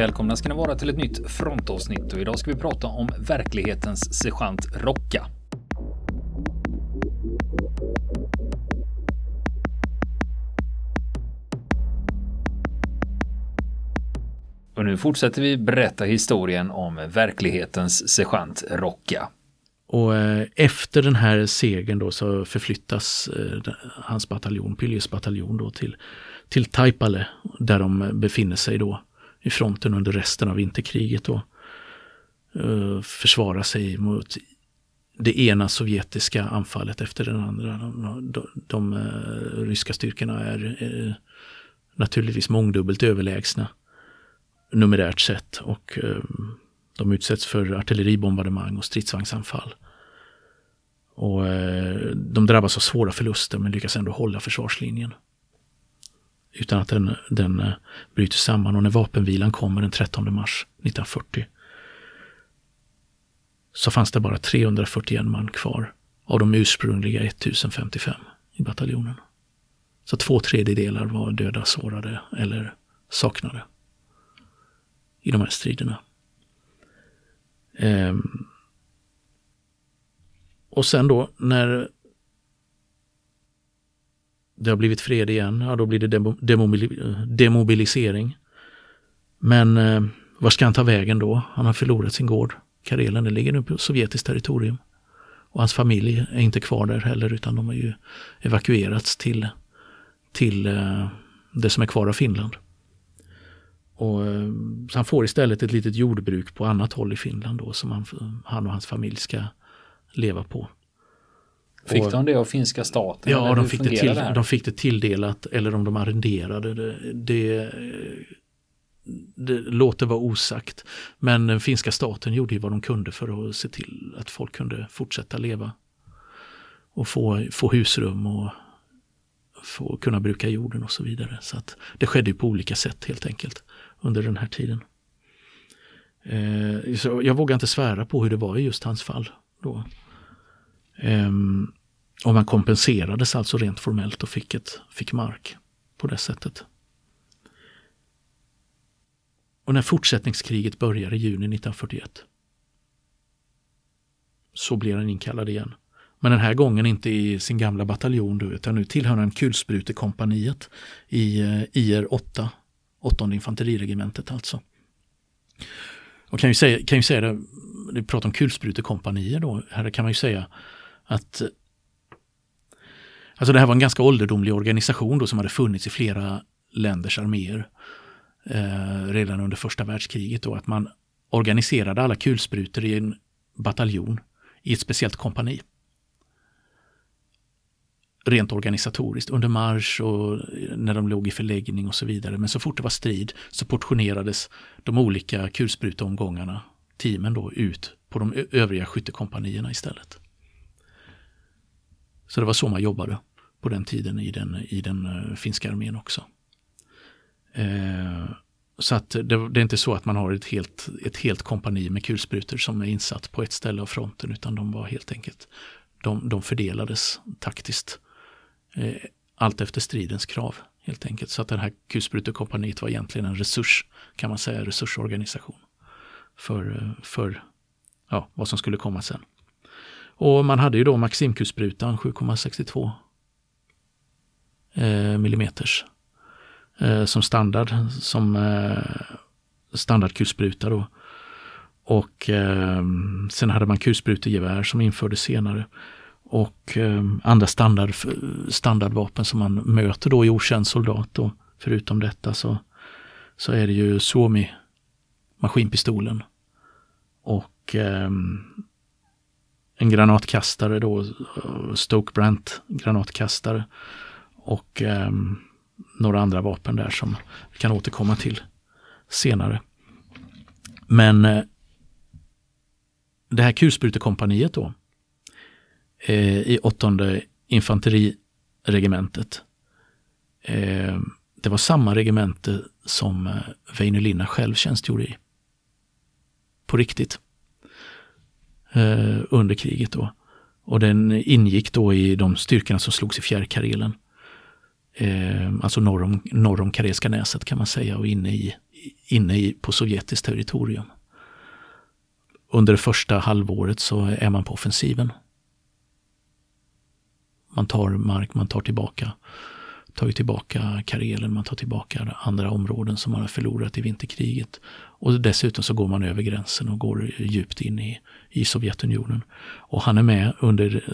Välkomna ska ni vara till ett nytt frontavsnitt och idag ska vi prata om verklighetens sergeant Rocka. Och nu fortsätter vi berätta historien om verklighetens sergeant Rocka. Och eh, efter den här segern då så förflyttas eh, hans bataljon, Pylius bataljon då till, till Taipale där de befinner sig då i fronten under resten av vinterkriget och uh, försvara sig mot det ena sovjetiska anfallet efter den andra. De, de, de uh, ryska styrkorna är uh, naturligtvis mångdubbelt överlägsna numerärt sett och de utsätts för artilleribombardemang och stridsvagnsanfall. Och de drabbas av svåra förluster men lyckas ändå hålla försvarslinjen utan att den, den eh, bryter samman. Och när vapenvilan kommer den 13 mars 1940 så fanns det bara 341 man kvar av de ursprungliga 1055 i bataljonen. Så två tredjedelar var döda, sårade eller saknade i de här striderna. Ehm. och sen då när det har blivit fred igen, ja då blir det demobil demobilisering. Men eh, var ska han ta vägen då? Han har förlorat sin gård. Karelen, det ligger nu på sovjetiskt territorium. Och hans familj är inte kvar där heller utan de har ju evakuerats till, till eh, det som är kvar av Finland. Och, eh, så han får istället ett litet jordbruk på annat håll i Finland då som han, han och hans familj ska leva på. Fick de det av finska staten? Ja, de fick, det till, det de fick det tilldelat eller om de arrenderade det. Det, det låter vara osagt. Men den finska staten gjorde ju vad de kunde för att se till att folk kunde fortsätta leva. Och få, få husrum och få kunna bruka jorden och så vidare. Så att det skedde på olika sätt helt enkelt under den här tiden. Eh, så jag vågar inte svära på hur det var i just hans fall. Då. Um, och man kompenserades alltså rent formellt och fick, ett, fick mark på det sättet. Och när fortsättningskriget börjar i juni 1941 så blir han inkallad igen. Men den här gången inte i sin gamla bataljon utan nu tillhör han kulsprutekompaniet i eh, IR 8, åttonde infanteriregementet alltså. Och kan ju säga, kan ju säga det, vi pratar om kulsprutekompanier då, här kan man ju säga att Alltså det här var en ganska ålderdomlig organisation då som hade funnits i flera länders arméer eh, redan under första världskriget. Då, att man organiserade alla kulsprutor i en bataljon i ett speciellt kompani. Rent organisatoriskt under marsch och när de låg i förläggning och så vidare. Men så fort det var strid så portionerades de olika kulspruteomgångarna, teamen då, ut på de övriga skyttekompanierna istället. Så det var så man jobbade på den tiden i den, i den eh, finska armén också. Eh, så att det, det, är inte så att man har ett helt, ett helt kompani med kulsprutor som är insatt på ett ställe av fronten utan de var helt enkelt, de, de fördelades taktiskt. eh, allt efter stridens krav helt enkelt. Så att det här kulsprutekompaniet var egentligen en resurs, kan man säga, resursorganisation för, eh, för ja, vad som skulle komma sen. Och man hade ju då Maximkulsprutan 7,62 eh, millimeters eh, som standard, som eh, standardkulspruta då. Och eh, sen hade man kulsprutegevär som infördes senare. Och eh, andra standard, standardvapen som man möter då i okänd soldat. Då. Förutom detta så, så är det ju Suomi maskinpistolen. Och eh, en granatkastare då, eh, Stoke Brent granatkastare och eh, några andra vapen där som vi kan återkomma till senare. Men eh, det här kulsprutekompaniet då eh, i åttonde infanteriregementet. Eh, det var samma regemente som eh, Väinö Linna själv tjänstgjorde i. På riktigt. Eh, under kriget då. Och den ingick då i de styrkorna som slogs i Fjärrkarelen eh, alltså norr om, norr om Karelska näset kan man säga och inne i, inne i, på sovjetiskt territorium. Under det första halvåret så är man på offensiven. Man tar mark, man tar tillbaka tar ju tillbaka Karelen, man tar tillbaka andra områden som man har förlorat i vinterkriget. Och dessutom så går man över gränsen och går djupt in i, i Sovjetunionen. Och han är med under,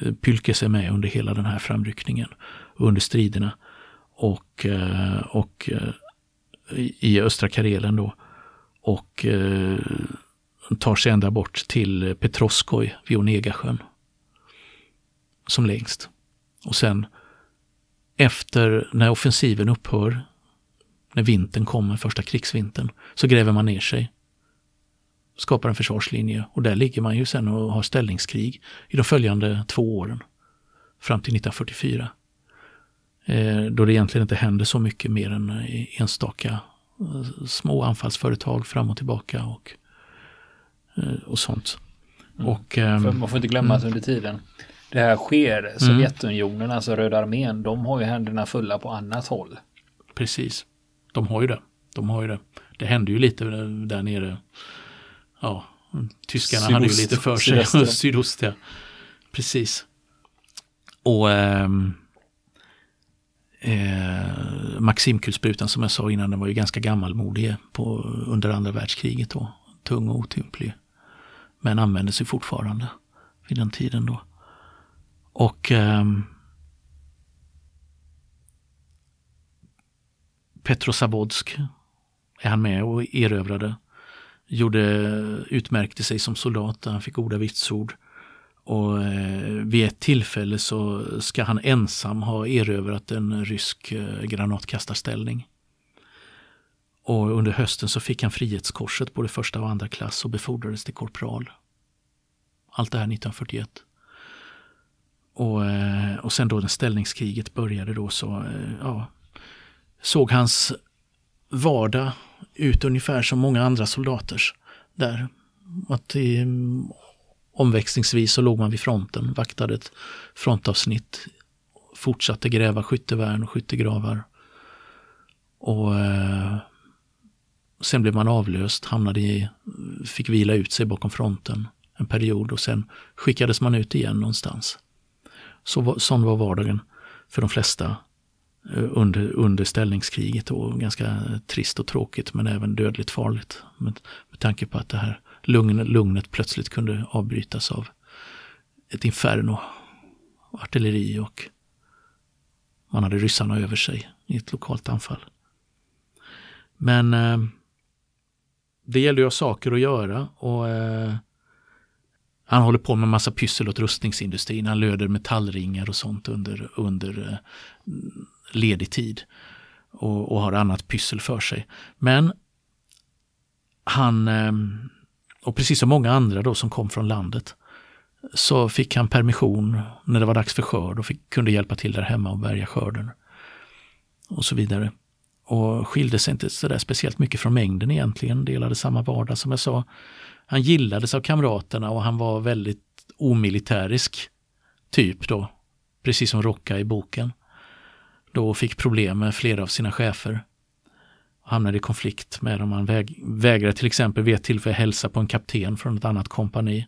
eh, Pylkes är med under hela den här framryckningen, under striderna. Och, eh, och eh, i östra Karelen då. Och tar sig ända bort till Petroskoj vid Onegasjön. Som längst. Och sen efter när offensiven upphör, när vintern kommer, första krigsvintern, så gräver man ner sig. Skapar en försvarslinje och där ligger man ju sen och har ställningskrig i de följande två åren. Fram till 1944. Eh, då det egentligen inte händer så mycket mer än enstaka eh, små anfallsföretag fram och tillbaka och, eh, och sånt. Mm. Och, ehm, man får inte glömma mm. att under tiden det här sker. Mm. Sovjetunionen, mm. alltså Röda armén, de har ju händerna fulla på annat håll. Precis. De har ju det. De har ju det. Det hände ju lite där nere. Ja, tyskarna Sydost, hade ju lite för sig. Sydost, Sydost ja. Precis. Och ehm, eh, Maximkulsprutan som jag sa innan, den var ju ganska gammalmodig på, under andra världskriget då. Tung och otymplig. Men användes ju fortfarande vid den tiden då. Och ehm, um, Petrozavodsk är han med och erövrade. Gjorde, utmärkte sig som soldat, han fick goda vitsord. Och eh, vid ett tillfälle så ska han ensam ha erövrat en rysk eh, granatkastarställning. Och under hösten så fick han Frihetskorset både första och andra klass och befordrades till korpral. Allt det här 1941. Och, eh, och sen då när ställningskriget började då så eh, ja, såg hans vardag ut ungefär som många andra soldaters där. Att i, mm, omväxlingsvis så låg man vid fronten, vaktade ett frontavsnitt, fortsatte gräva skyttevärn och skyttegravar. Och eh, sen blev man avlöst, hamnade i, fick vila ut sig bakom fronten en period och sen skickades man ut igen någonstans. Så, sån var vardagen för de flesta eh, under, under ställningskriget och ganska trist och tråkigt men även dödligt farligt. Med, med tanke på att det här lugn, lugnet plötsligt kunde avbrytas av ett inferno, artilleri och man hade ryssarna över sig i ett lokalt anfall. Men eh, det gällde ju att ha saker att göra och eh, han håller på med massa pyssel åt rustningsindustrin. Han löder metallringar och sånt under, under eh, ledig tid. Och, och, har annat pyssel för sig. Men han, ehm, och precis som många andra då som kom från landet, så fick han permission när det var dags för skörd och fick, kunde hjälpa till där hemma och bärga skörden. Och så vidare. Och skilde sig inte så där speciellt mycket från mängden egentligen, delade samma vardag som jag sa. Han gillades av kamraterna och han var väldigt omilitärisk typ då. Precis som Rocka i boken. Då fick problem med flera av sina chefer. Hamnade i konflikt med dem. Han väg, vägrade till exempel vid ett tillfälle hälsa på en kapten från ett annat kompani.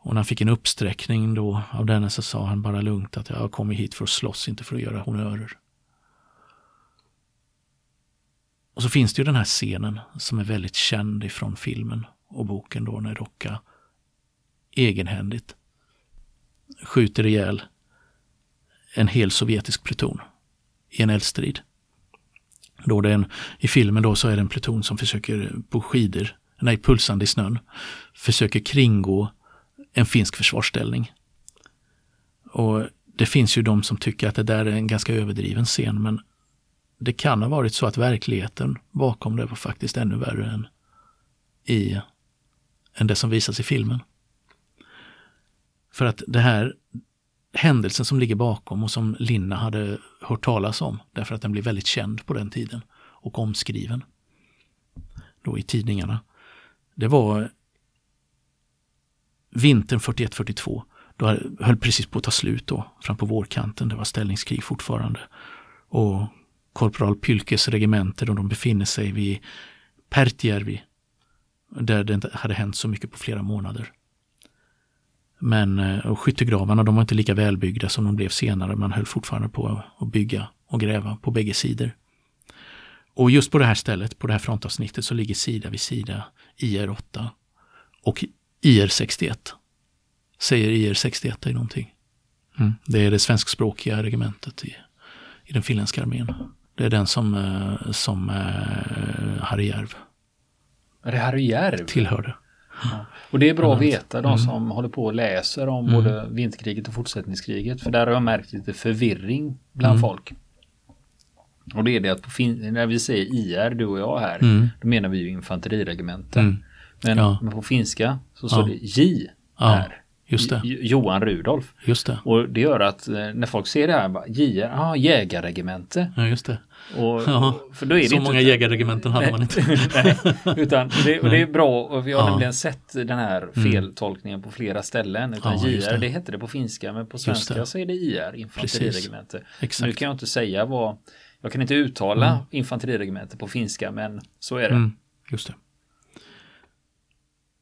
Och när han fick en uppsträckning då av denne så sa han bara lugnt att jag har kommit hit för att slåss, inte för att göra honörer. Och så finns det ju den här scenen som är väldigt känd ifrån filmen och boken då när Rocka egenhändigt skjuter ihjäl en hel sovjetisk pluton i en eldstrid. Då det en, I filmen då så är det en pluton som försöker på skidor, nej pulsande i snön, försöker kringgå en finsk försvarsställning. Och det finns ju de som tycker att det där är en ganska överdriven scen men det kan ha varit så att verkligheten bakom det var faktiskt ännu värre än i än det som visas i filmen. För att det här händelsen som ligger bakom och som Linna hade hört talas om, därför att den blev väldigt känd på den tiden och omskriven då i tidningarna. Det var vintern 41-42. Då höll precis på att ta slut då, fram på vårkanten. Det var ställningskrig fortfarande. Och korporal Pylkes regemente då de befinner sig vid Pertjärvi där det inte hade hänt så mycket på flera månader. Men eh, och skyttegravarna de var inte lika välbyggda som de blev senare. Man höll fortfarande på att bygga och gräva på bägge sidor. Och just på det här stället, på det här frontavsnittet, så ligger sida vid sida IR-8 och IR-61. Säger IR-61 dig någonting? Mm. Det är det svenskspråkiga regementet i, i den finländska armén. Det är den som, eh, som eh, Harry Järv. Är det Harry? Tillhörde. Ja. Och det är bra att veta, de mm. som håller på och läser om mm. både vinterkriget och fortsättningskriget. För där har jag märkt lite förvirring bland mm. folk. Och det är det att när vi säger IR, du och jag här, mm. då menar vi ju infanteriregemente. Mm. Men, ja. men, på finska så står ja. det J här. Just det. Johan Rudolf. Just det. Och det gör att eh, när folk ser det här, bara, ah, jägarregemente. Ja, just det. Och, ja, för då är det så många jägarregementen hade man inte. nej, utan det, och det är bra, och vi har ja. nämligen sett den här mm. feltolkningen på flera ställen. Utan ja, JR, det. det hette det på finska, men på svenska så är det IR, infanteriregemente. Nu kan jag inte säga vad, jag kan inte uttala mm. infanteriregemente på finska, men så är det. Mm, just det.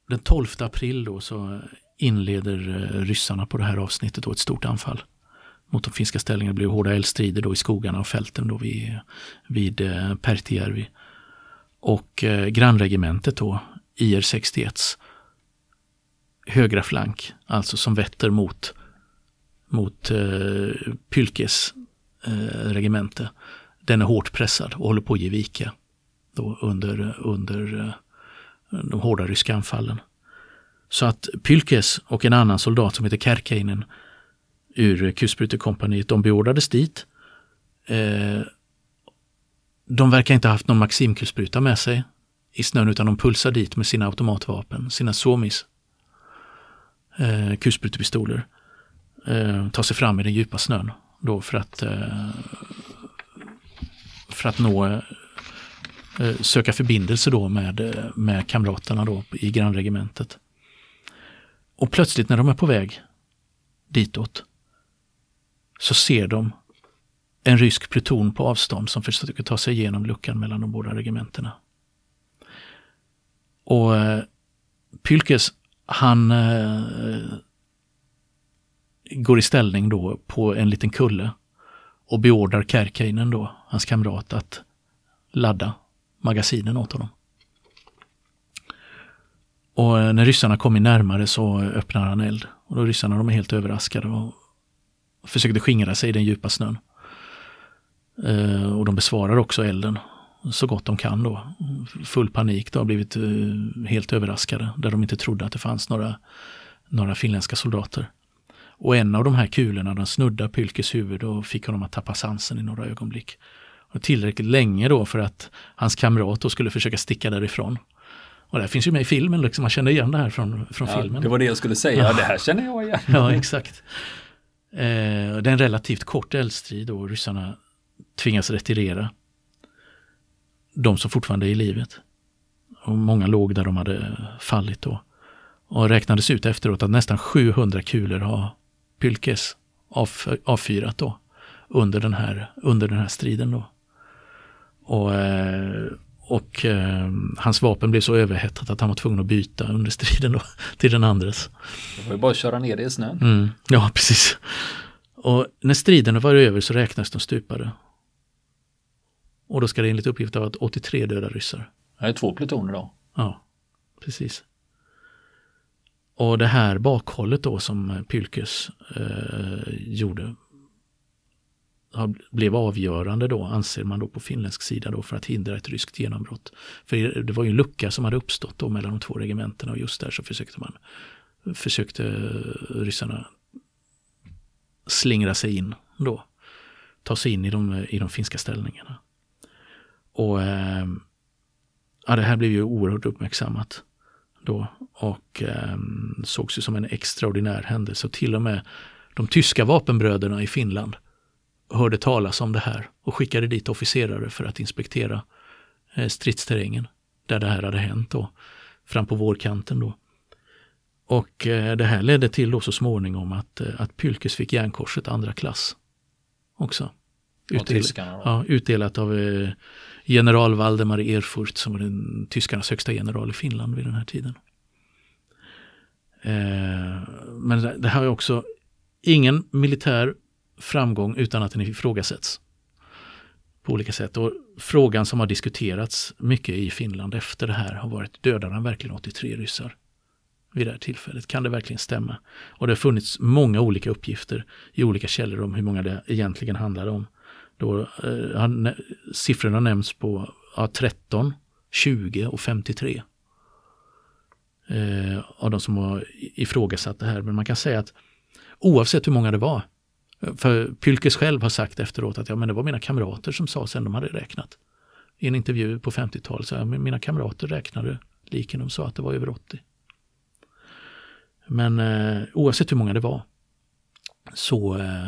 Den 12 april då så inleder eh, ryssarna på det här avsnittet då ett stort anfall mot de finska ställningarna. Det blev hårda eldstrider då i skogarna och fälten då vid, vid eh, Pertijärvi. Och eh, grannregementet då, IR 61 högra flank, alltså som vetter mot, mot eh, Pylkes eh, regemente. Den är hårt pressad och håller på att ge vika då under, under eh, de hårda ryska anfallen. Så att Pylkes och en annan soldat som heter Kärkeinen ur kulsprutekompaniet, de beordrades dit. Eh, de verkar inte ha haft någon Maximkulspruta med sig i snön utan de pulsar dit med sina automatvapen, sina Somis eh, kulsprutepistoler. Eh, tar sig fram i den djupa snön då för att eh, för att nå söka förbindelse då med, med kamraterna då i grannregementet. Och plötsligt när de är på väg ditåt så ser de en rysk pluton på avstånd som försöker ta sig igenom luckan mellan de båda regementena. Och eh, Pylkes, han eh, går i ställning då på en liten kulle och beordrar Kärkeinen då, hans kamrat, att ladda magasinen åt honom. Och eh, när ryssarna kommer närmare så öppnar han eld. Och då ryssarna de är helt överraskade och försökte skingra sig i den djupa snön. Eh, och de besvarar också elden så gott de kan då. Full panik, de har blivit eh, helt överraskade där de inte trodde att det fanns några, några finländska soldater. Och en av de här kulorna den snuddar Pylkes huvud och fick honom att tappa sansen i några ögonblick. Och tillräckligt länge då för att hans kamrat då skulle försöka sticka därifrån. Och det finns ju med i filmen, liksom, man känner igen det här från, från ja, filmen. Det var det jag skulle säga, ja. det här känner jag igen. ja, exakt. Eh, det är en relativt kort eldstrid och ryssarna tvingas retirera. De som fortfarande är i livet. Och många låg där de hade fallit då. Och räknades ut efteråt att nästan 700 kulor har Pylkes avfyrat då under den här, under den här striden då. Och eh, och eh, hans vapen blev så överhettat att han var tvungen att byta under striden då, till den andres. Det var ju bara att köra ner det i snön. Mm, ja, precis. Och när striden var över så räknas de stupade. Och då ska det enligt uppgift ha varit 83 döda ryssar. Det är två plutoner då. Ja, precis. Och det här bakhållet då som Pylkes eh, gjorde blev avgörande då, anser man då på finländsk sida då för att hindra ett ryskt genombrott. För det var ju en lucka som hade uppstått då mellan de två regementena och just där så försökte man, försökte ryssarna slingra sig in då. Ta sig in i de, i de finska ställningarna. Och eh, ja, det här blev ju oerhört uppmärksammat då och eh, sågs ju som en extraordinär händelse. Och till och med de tyska vapenbröderna i Finland hörde talas om det här och skickade dit officerare för att inspektera eh, stridsterrängen där det här hade hänt då, fram på vårkanten då. Och eh, det här ledde till då så småningom att, eh, att Pylkes fick järnkorset andra klass också. Utdel, ja, utdelat av general Valdemar Erfurt som var den tyskarnas högsta general i Finland vid den här tiden. Men det här är också ingen militär framgång utan att den ifrågasätts på olika sätt. Och frågan som har diskuterats mycket i Finland efter det här har varit dödade han verkligen 83 ryssar? Vid det här tillfället, kan det verkligen stämma? Och det har funnits många olika uppgifter i olika källor om hur många det egentligen handlade om. Då, eh, siffrorna nämns på ja, 13, 20 och 53. Eh, av de som har ifrågasatt det här. Men man kan säga att oavsett hur många det var för Pylkes själv har sagt efteråt att ja, men det var mina kamrater som sa sen de hade räknat. I en intervju på 50-talet sa jag, mina kamrater räknade liken, de sa att det var över 80. Men eh, oavsett hur många det var så, eh,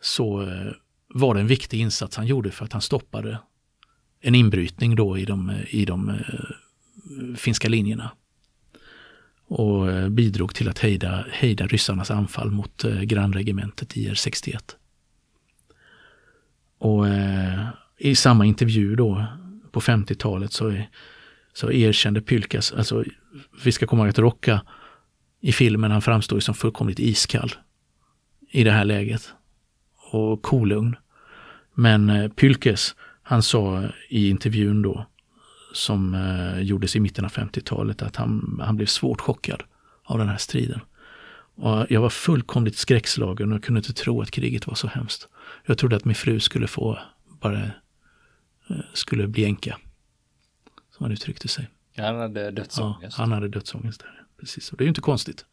så eh, var det en viktig insats han gjorde för att han stoppade en inbrytning då i de, eh, i de eh, finska linjerna och eh, bidrog till att hejda, hejda ryssarnas anfall mot eh, grannregementet IR-61. Och eh, i samma intervju då på 50-talet så, så erkände Pylkas, alltså vi ska komma ihåg att Rocka i filmen, han framstår som fullkomligt iskall i det här läget och kolugn. Men eh, Pylkes, han sa i intervjun då som eh, gjordes i mitten av 50-talet att han, han blev svårt chockad av den här striden. Och jag var fullkomligt skräckslagen och kunde inte tro att kriget var så hemskt. Jag trodde att min fru skulle få, bara eh, skulle bli enka. Som han uttryckte sig. Han hade dödsångest. Ja, han hade dödsångest där. Precis, och det är ju inte konstigt.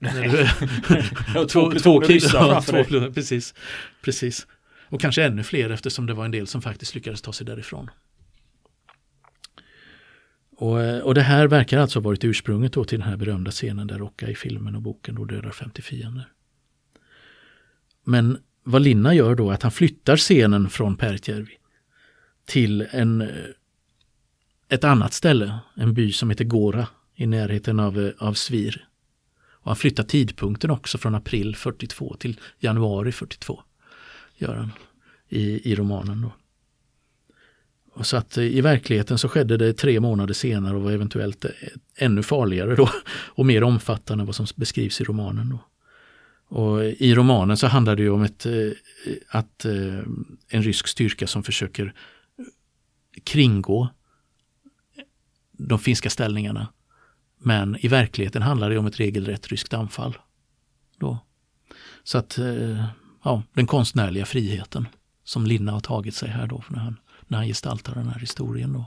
två, två. Precis, precis. Och kanske ännu fler eftersom det var en del som faktiskt lyckades ta sig därifrån. Och, eh, och det här verkar alltså ha varit ursprunget då till den här berömda scenen där Rocka i filmen och boken då dödar 50 fiender. Men vad Linna gör då är att han flyttar scenen från Pertjärvi till en, eh, ett annat ställe, en by som heter Gora i närheten av, eh, av Svir. Och han flyttar tidpunkten också från april 42 till januari 42. Gör han i, i romanen då. Och så att eh, i verkligheten så skedde det tre månader senare och var eventuellt eh, ännu farligare då och mer omfattande än vad som beskrivs i romanen. Då. Och eh, I romanen så handlar det ju om ett, att en rysk styrka som försöker kringgå de finska ställningarna. Men i verkligheten handlar det om ett regelrätt ryskt anfall. Då. Så att, ja, den konstnärliga friheten som Linna har tagit sig här då när han när han gestaltar den här historien då.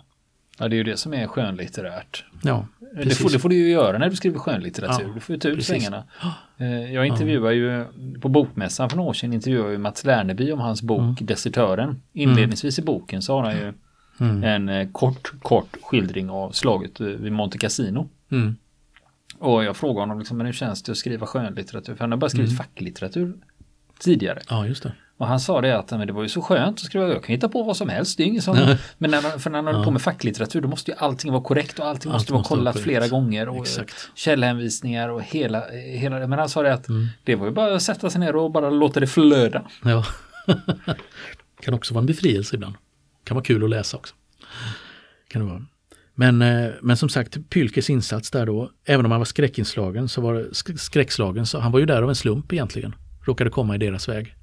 Ja, det är ju det som är skönlitterärt. Ja, det får, det får, du ju göra när du skriver skönlitteratur. Ja, du får ju ta ut svängarna. Eh, jag intervjuar ju på Bokmässan för några år sedan intervjuade ju Mats Lerneby om hans bok mm. Desertören. Inledningsvis i boken så har han ju mm. en eh, kort, kort skildring av slaget eh, vid Monte Cassino. Mm. Och jag frågar honom liksom, men hur känns det att skriva skönlitteratur? För han har bara skrivit mm. facklitteratur tidigare. Ja, just det. Och han sa det att men det var ju så skönt att skriva, jag kan hitta på vad som helst, det är ingen som, men när för när man håller på med facklitteratur då måste ju allting vara korrekt och allting måste vara kollat måste flera gånger och Exakt. källhänvisningar och hela, hela, men han sa det att mm. det var ju bara att sätta sig ner och bara låta det flöda. Ja, kan också vara en befrielse ibland. Kan vara kul att läsa också. Kan det vara. Men, eh, men som sagt, Pylkes insats där då, även om han var skräckinslagen så var det skräckslagen, så han var ju där av en slump egentligen. Råkade komma i deras väg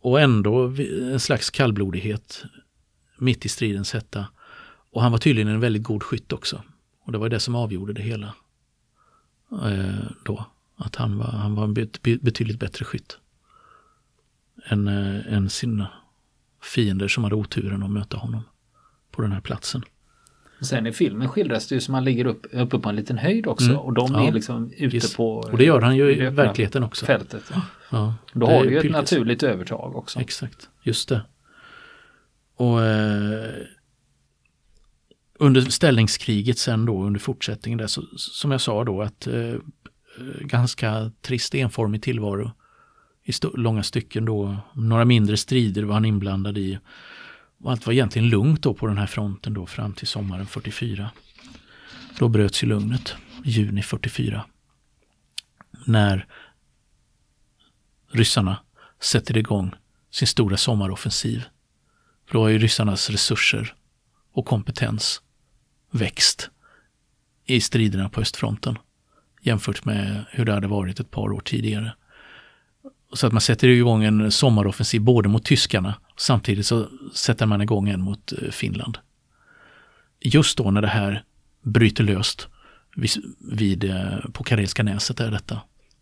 och ändå en slags kallblodighet mitt i stridens hetta. Och han var tydligen en väldigt god skytt också. Och det var det som avgjorde det hela. Eh, då. Att han var, han var en betydligt bättre skytt. Än, eh, än sina fiender som hade oturen att möta honom på den här platsen. Sen i filmen skildras det ju som han ligger upp, uppe på en liten höjd också mm. och de ja. är liksom ute Just. på Och det gör han ju i verkligheten också. Fältet. Ja. Då har du ju ett naturligt övertag också. Exakt, just det. Och eh, under ställningskriget sen då, under fortsättningen där, så, som jag sa då att eh, ganska trist enformig tillvaro i långa stycken då. Några mindre strider var han inblandad i. Och allt var egentligen lugnt då på den här fronten då fram till sommaren 44. Då bröts ju lugnet, juni 44. När ryssarna sätter igång sin stora sommaroffensiv. För då har ju ryssarnas resurser och kompetens växt i striderna på östfronten jämfört med hur det hade varit ett par år tidigare. Så att man sätter igång en sommaroffensiv både mot tyskarna samtidigt så sätter man igång en mot eh, Finland. Just då när det här bryter löst vid, vid eh, på Karelska näset är detta.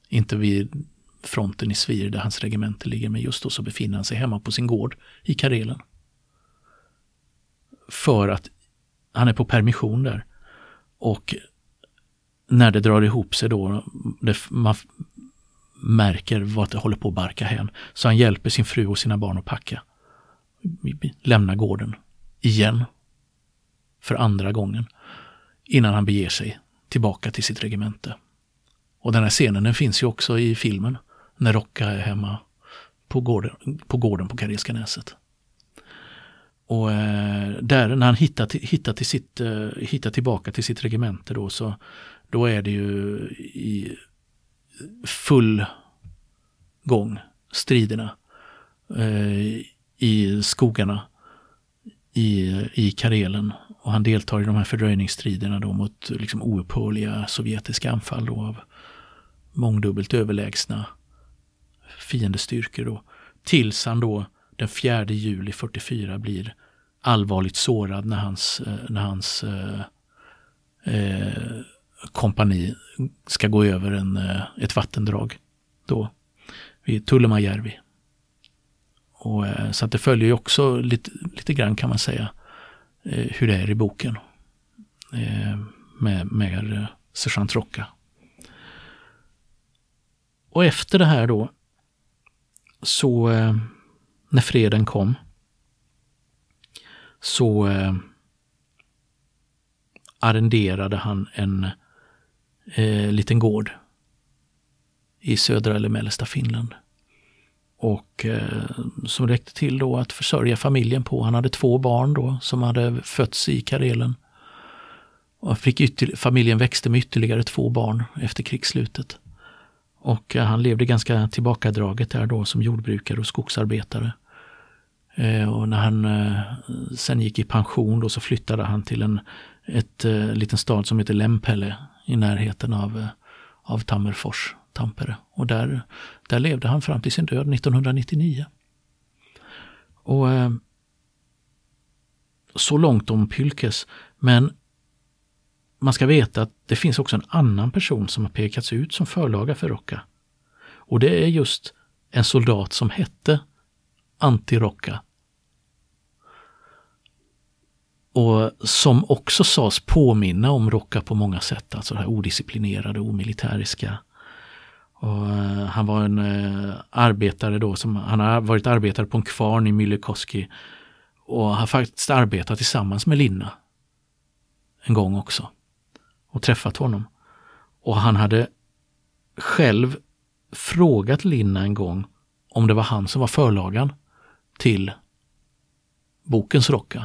Inte vid fronten i Svir där hans regemente ligger, men just då så befinner han sig hemma på sin gård i Karelen. För att han är på permission där. Och när det drar ihop sig då, det, man märker vad det håller på att barka hän. Så han hjälper sin fru och sina barn att packa. Lämna gården. Igen. För andra gången. Innan han beger sig tillbaka till sitt regemente. Och den här scenen den finns ju också i filmen. När Rocka är hemma på gården på, gården på Karelska näset. Och eh, där när han hittar, hittar, till sitt, eh, hittar tillbaka till sitt regemente då så då är det ju i full gång, striderna eh, i skogarna i, i Karelen. Och han deltar i de här fördröjningsstriderna då mot liksom oupphörliga sovjetiska anfall då av mångdubbelt överlägsna fiendestyrkor. Då. Tills han då den 4 juli 44 blir allvarligt sårad när hans, eh, när hans eh, eh, kompani ska gå över en, eh, ett vattendrag. Då vid Tullemajärvi. Och, eh, så att det följer ju också lite, lite grann kan man säga eh, hur det är i boken. Med, med sergeant Rocka. Och efter det här då så när freden kom så arrenderade han en eh, liten gård i södra eller mellersta Finland. Och eh, som räckte till då att försörja familjen på. Han hade två barn då som hade fötts i Karelen. Och fick familjen växte med ytterligare två barn efter krigsslutet. Och eh, han levde ganska tillbakadraget där då som jordbrukare och skogsarbetare. Eh, och när han eh, sen gick i pension då så flyttade han till en ett, eh, liten stad som heter Lempele i närheten av, eh, av Tammerfors. Tampere. Och där, där levde han fram till sin död 1999. Och eh, Så långt om Pylkes. Men man ska veta att det finns också en annan person som har pekats ut som förlaga för Rocca. Och det är just en soldat som hette Anti-Rocca. Och som också sades påminna om Rocca på många sätt, alltså det här odisciplinerade, omilitäriska. Och eh, han var en eh, arbetare då, som, han har varit arbetare på en kvarn i Myllykoski och har faktiskt arbetat tillsammans med Linna en gång också och träffat honom. Och han hade själv frågat Linna en gång om det var han som var förlagan till bokens Rocka.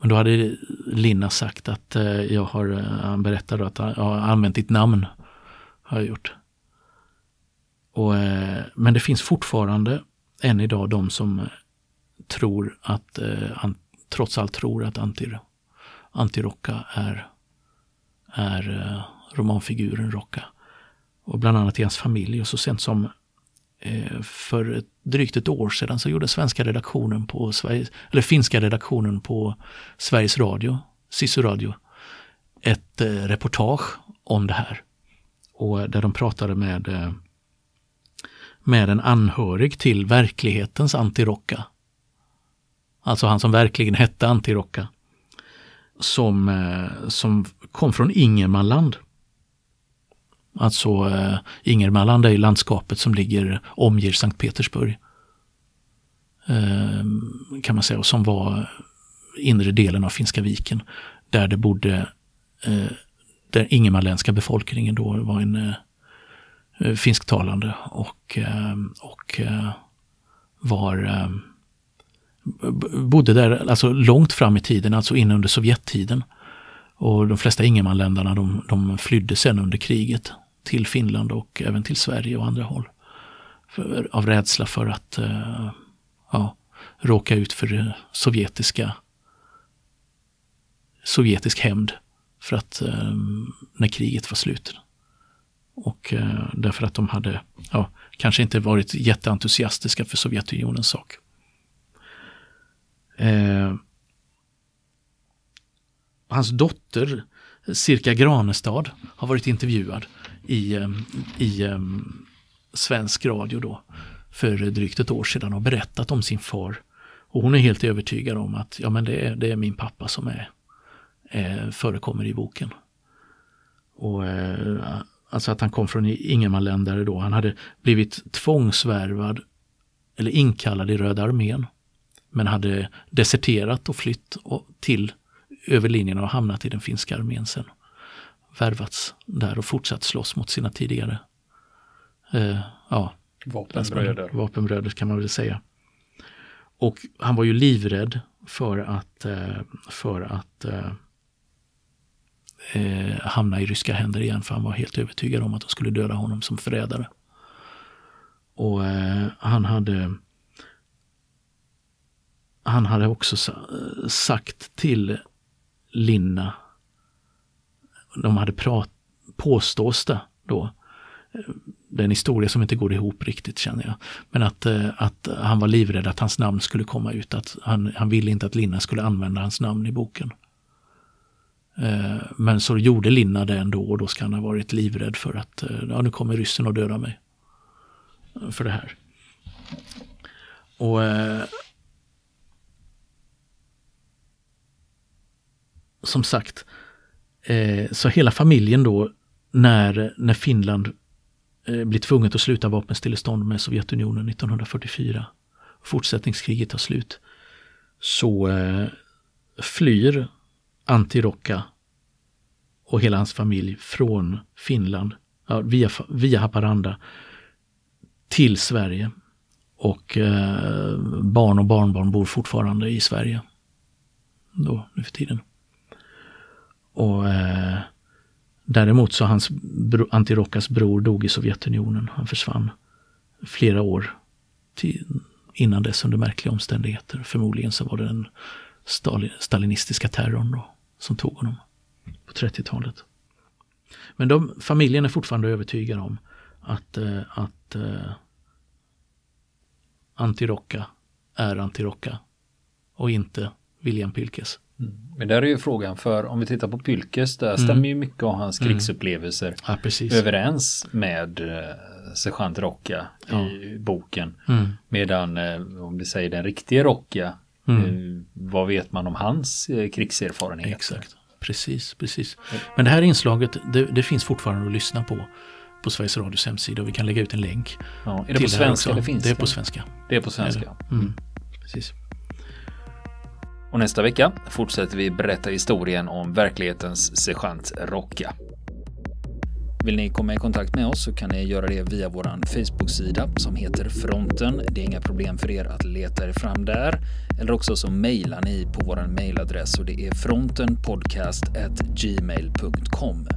Men då hade Linna sagt att eh, jag har, eh, han berättade att jag har använt ditt namn. Har jag gjort. Och, eh, men det finns fortfarande än idag de som tror att, eh, an, trots allt tror att anti, anti-rocka är, är eh, romanfiguren Rocka. Och bland annat i hans familj. Och så sent som Eh, för ett, drygt ett år sedan så gjorde svenska redaktionen på Sveriges, eller finska redaktionen på Sveriges Radio, Sisu Radio, ett eh, reportage om det här. Och eh, där de pratade med eh, med en anhörig till verklighetens Antirocka. Alltså han som verkligen hette Antirocka. Som, som kom från Ingermanland. Alltså eh, Ingermanland är landskapet som ligger, omger Sankt Petersburg. Eh, kan man säga, och som var inre delen av Finska viken. Där det bodde, eh, där ingermanländska befolkningen då var en eh, finsktalande och, eh, och eh, var ehm, bodde där alltså långt fram i tiden, alltså in under Sovjettiden. Och de flesta ingermanländarna de, de flydde sen under kriget till Finland och även till Sverige och andra håll. För, av rädsla för att, eh, ja, råka ut för sovjetiska sovjetisk hämnd för att eh, när kriget var slut. Och eh, därför att de hade ja, kanske inte varit jätteentusiastiska för Sovjetunionens sak. Eh, hans dotter Cirka Granestad har varit intervjuad i, ehm, i ehm, svensk radio då för drygt ett år sedan och berättat om sin far. Och hon är helt övertygad om att ja, men det, är, det är min pappa som är, är, förekommer i boken. Och eh, Alltså att han kom från ingenmanländare då. Han hade blivit tvångsvärvad eller inkallad i Röda armén. Men hade deserterat och flytt till över linjen och hamnat i den finska armén sen. Värvats där och fortsatt slåss mot sina tidigare eh, ja, vapenbröder. vapenbröder kan man väl säga. Och han var ju livrädd för att, eh, för att eh, eh, hamna i ryska händer igen för han var helt övertygad om att de skulle döda honom som förrädare. Och eh, han hade han hade också sagt till Linna, de hade prat, påstås det då, det är en historia som inte går ihop riktigt känner jag. Men att, eh, att han var livrädd att hans namn skulle komma ut, att han, han ville inte att Linna skulle använda hans namn i boken. Eh, men så gjorde Linna det ändå och då ska han ha varit livrädd för att ja, nu kommer ryssen att döda mig. För det här. Och Som sagt, eh, så hela familjen då när, när Finland eh, blir tvunget att sluta vapenstillestånd med Sovjetunionen 1944, fortsättningskriget tar slut, så eh, flyr Antirokka och hela hans familj från Finland ja, via, via Haparanda till Sverige. Och eh, barn och barnbarn bor fortfarande i Sverige. Då, nu för tiden. Och eh, Däremot så hans bro, Antirockas bror dog i Sovjetunionen. Han försvann flera år till, innan dess under märkliga omständigheter. Förmodligen så var det den stalinistiska terrorn då, som tog honom på 30-talet. Men de, familjen är fortfarande övertygad om att, eh, att eh, Antirocka är Antirocka och inte William Pilkes. Mm. Men där är ju frågan för om vi tittar på Pylkes, där mm. stämmer ju mycket av hans mm. krigsupplevelser ja, överens med eh, sergeant Rocka ja. i boken. Mm. Medan eh, om vi säger den riktiga Rocka, mm. eh, vad vet man om hans eh, krigserfarenhet? Exakt, precis, precis. Men det här inslaget, det, det, finns fortfarande att lyssna på på Sveriges Radios hemsida och vi kan lägga ut en länk. Ja, är det på svenska eller finska? Det är på svenska. Det är på svenska. Mm. Precis. Och nästa vecka fortsätter vi berätta historien om verklighetens sergeant Rocka. Vill ni komma i kontakt med oss så kan ni göra det via vår Facebook-sida som heter Fronten. Det är inga problem för er att leta er fram där. Eller också så mejlar ni på vår mejladress och det är frontenpodcast.gmail.com.